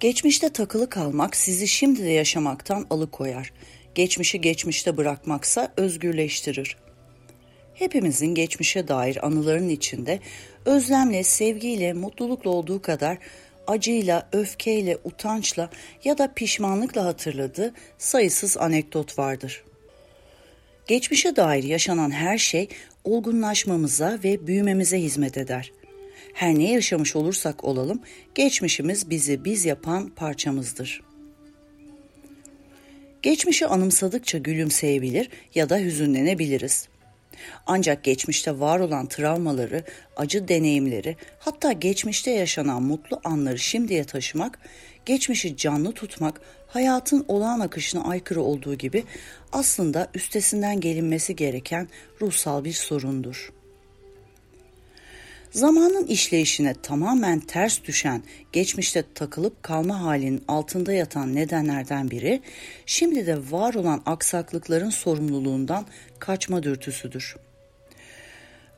Geçmişte takılı kalmak sizi şimdi de yaşamaktan alıkoyar. Geçmişi geçmişte bırakmaksa özgürleştirir. Hepimizin geçmişe dair anıların içinde özlemle, sevgiyle, mutlulukla olduğu kadar acıyla, öfkeyle, utançla ya da pişmanlıkla hatırladığı sayısız anekdot vardır. Geçmişe dair yaşanan her şey olgunlaşmamıza ve büyümemize hizmet eder. Her ne yaşamış olursak olalım, geçmişimiz bizi biz yapan parçamızdır. Geçmişi anımsadıkça gülümseyebilir ya da hüzünlenebiliriz. Ancak geçmişte var olan travmaları, acı deneyimleri, hatta geçmişte yaşanan mutlu anları şimdiye taşımak, geçmişi canlı tutmak, hayatın olağan akışına aykırı olduğu gibi aslında üstesinden gelinmesi gereken ruhsal bir sorundur. Zamanın işleyişine tamamen ters düşen, geçmişte takılıp kalma halinin altında yatan nedenlerden biri, şimdi de var olan aksaklıkların sorumluluğundan kaçma dürtüsüdür.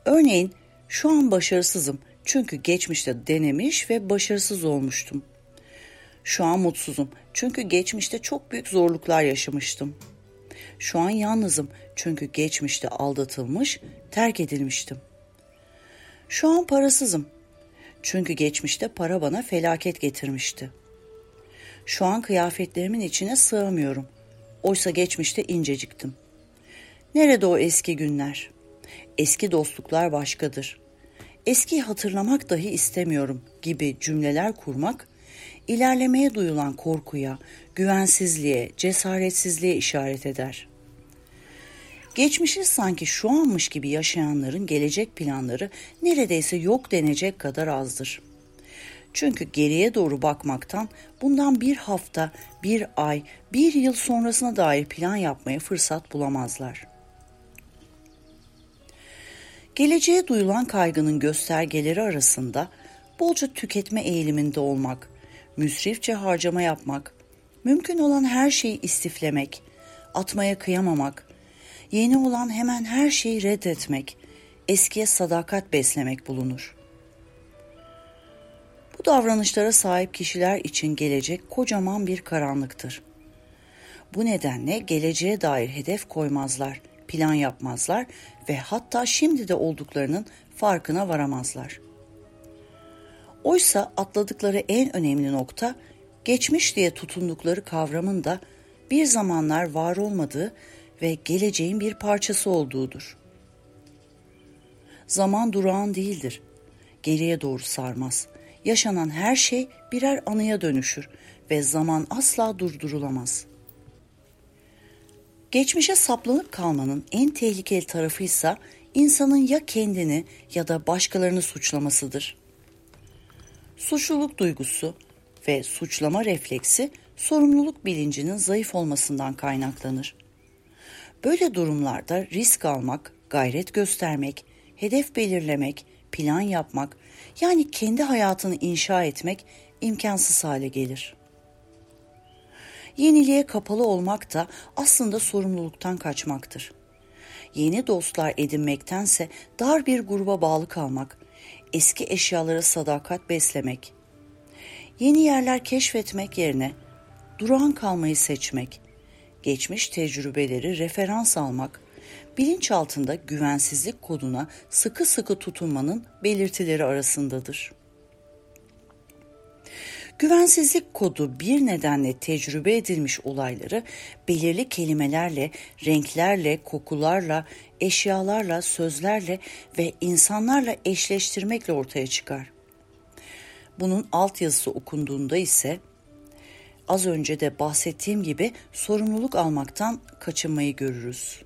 Örneğin şu an başarısızım çünkü geçmişte denemiş ve başarısız olmuştum. Şu an mutsuzum çünkü geçmişte çok büyük zorluklar yaşamıştım. Şu an yalnızım çünkü geçmişte aldatılmış, terk edilmiştim. Şu an parasızım. Çünkü geçmişte para bana felaket getirmişti. Şu an kıyafetlerimin içine sığamıyorum. Oysa geçmişte inceciktim. Nerede o eski günler? Eski dostluklar başkadır. Eski hatırlamak dahi istemiyorum gibi cümleler kurmak ilerlemeye duyulan korkuya, güvensizliğe, cesaretsizliğe işaret eder. Geçmişi sanki şu anmış gibi yaşayanların gelecek planları neredeyse yok denecek kadar azdır. Çünkü geriye doğru bakmaktan bundan bir hafta, bir ay, bir yıl sonrasına dair plan yapmaya fırsat bulamazlar. Geleceğe duyulan kaygının göstergeleri arasında bolca tüketme eğiliminde olmak, müsrifçe harcama yapmak, mümkün olan her şeyi istiflemek, atmaya kıyamamak, yeni olan hemen her şeyi reddetmek, eskiye sadakat beslemek bulunur. Bu davranışlara sahip kişiler için gelecek kocaman bir karanlıktır. Bu nedenle geleceğe dair hedef koymazlar, plan yapmazlar ve hatta şimdi de olduklarının farkına varamazlar. Oysa atladıkları en önemli nokta geçmiş diye tutundukları kavramın da bir zamanlar var olmadığı ve geleceğin bir parçası olduğudur. Zaman durağan değildir. Geriye doğru sarmaz. Yaşanan her şey birer anıya dönüşür ve zaman asla durdurulamaz. Geçmişe saplanıp kalmanın en tehlikeli tarafı ise insanın ya kendini ya da başkalarını suçlamasıdır. Suçluluk duygusu ve suçlama refleksi sorumluluk bilincinin zayıf olmasından kaynaklanır. Böyle durumlarda risk almak, gayret göstermek, hedef belirlemek, plan yapmak, yani kendi hayatını inşa etmek imkansız hale gelir. Yeniliğe kapalı olmak da aslında sorumluluktan kaçmaktır. Yeni dostlar edinmektense dar bir gruba bağlı kalmak, eski eşyalara sadakat beslemek, yeni yerler keşfetmek yerine duran kalmayı seçmek, geçmiş tecrübeleri referans almak, bilinç altında güvensizlik koduna sıkı sıkı tutunmanın belirtileri arasındadır. Güvensizlik kodu bir nedenle tecrübe edilmiş olayları belirli kelimelerle, renklerle, kokularla, eşyalarla, sözlerle ve insanlarla eşleştirmekle ortaya çıkar. Bunun altyazısı okunduğunda ise az önce de bahsettiğim gibi sorumluluk almaktan kaçınmayı görürüz.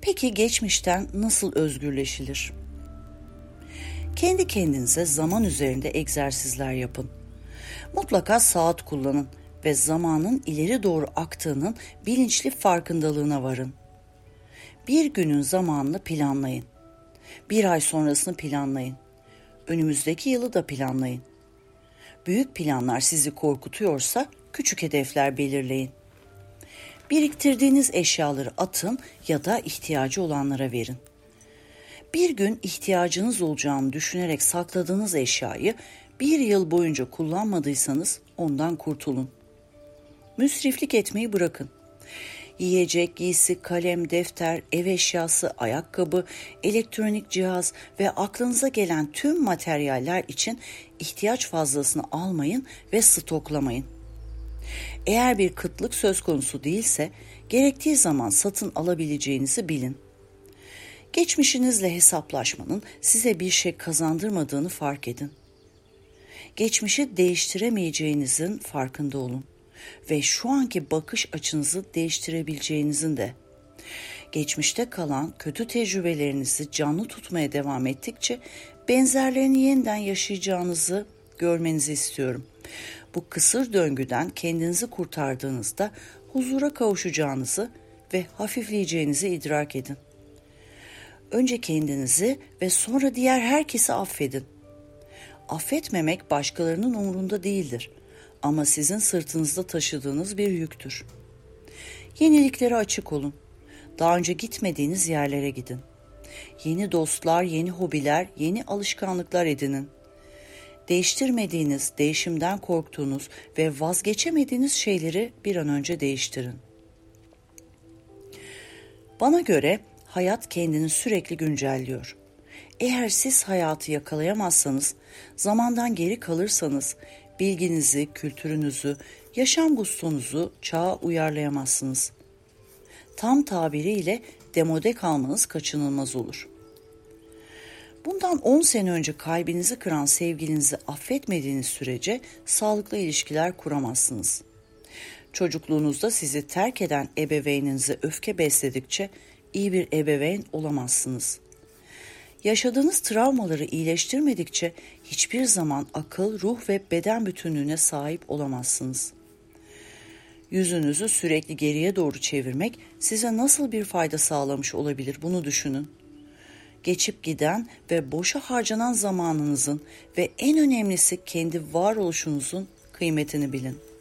Peki geçmişten nasıl özgürleşilir? Kendi kendinize zaman üzerinde egzersizler yapın. Mutlaka saat kullanın ve zamanın ileri doğru aktığının bilinçli farkındalığına varın. Bir günün zamanını planlayın. Bir ay sonrasını planlayın. Önümüzdeki yılı da planlayın. Büyük planlar sizi korkutuyorsa küçük hedefler belirleyin. Biriktirdiğiniz eşyaları atın ya da ihtiyacı olanlara verin. Bir gün ihtiyacınız olacağını düşünerek sakladığınız eşyayı Bir yıl boyunca kullanmadıysanız ondan kurtulun. Müsriflik etmeyi bırakın. Yiyecek, giysi, kalem, defter, ev eşyası, ayakkabı, elektronik cihaz ve aklınıza gelen tüm materyaller için ihtiyaç fazlasını almayın ve stoklamayın. Eğer bir kıtlık söz konusu değilse gerektiği zaman satın alabileceğinizi bilin. Geçmişinizle hesaplaşmanın size bir şey kazandırmadığını fark edin. Geçmişi değiştiremeyeceğinizin farkında olun ve şu anki bakış açınızı değiştirebileceğinizin de. Geçmişte kalan kötü tecrübelerinizi canlı tutmaya devam ettikçe benzerlerini yeniden yaşayacağınızı görmenizi istiyorum. Bu kısır döngüden kendinizi kurtardığınızda huzura kavuşacağınızı ve hafifleyeceğinizi idrak edin. Önce kendinizi ve sonra diğer herkesi affedin. Affetmemek başkalarının umurunda değildir ama sizin sırtınızda taşıdığınız bir yüktür. Yeniliklere açık olun. Daha önce gitmediğiniz yerlere gidin. Yeni dostlar, yeni hobiler, yeni alışkanlıklar edinin. Değiştirmediğiniz, değişimden korktuğunuz ve vazgeçemediğiniz şeyleri bir an önce değiştirin. Bana göre hayat kendini sürekli güncelliyor. Eğer siz hayatı yakalayamazsanız, zamandan geri kalırsanız bilginizi, kültürünüzü, yaşam gustonuzu çağa uyarlayamazsınız. Tam tabiriyle demode kalmanız kaçınılmaz olur. Bundan 10 sene önce kalbinizi kıran sevgilinizi affetmediğiniz sürece sağlıklı ilişkiler kuramazsınız. Çocukluğunuzda sizi terk eden ebeveyninize öfke besledikçe iyi bir ebeveyn olamazsınız. Yaşadığınız travmaları iyileştirmedikçe hiçbir zaman akıl, ruh ve beden bütünlüğüne sahip olamazsınız. Yüzünüzü sürekli geriye doğru çevirmek size nasıl bir fayda sağlamış olabilir bunu düşünün. Geçip giden ve boşa harcanan zamanınızın ve en önemlisi kendi varoluşunuzun kıymetini bilin.''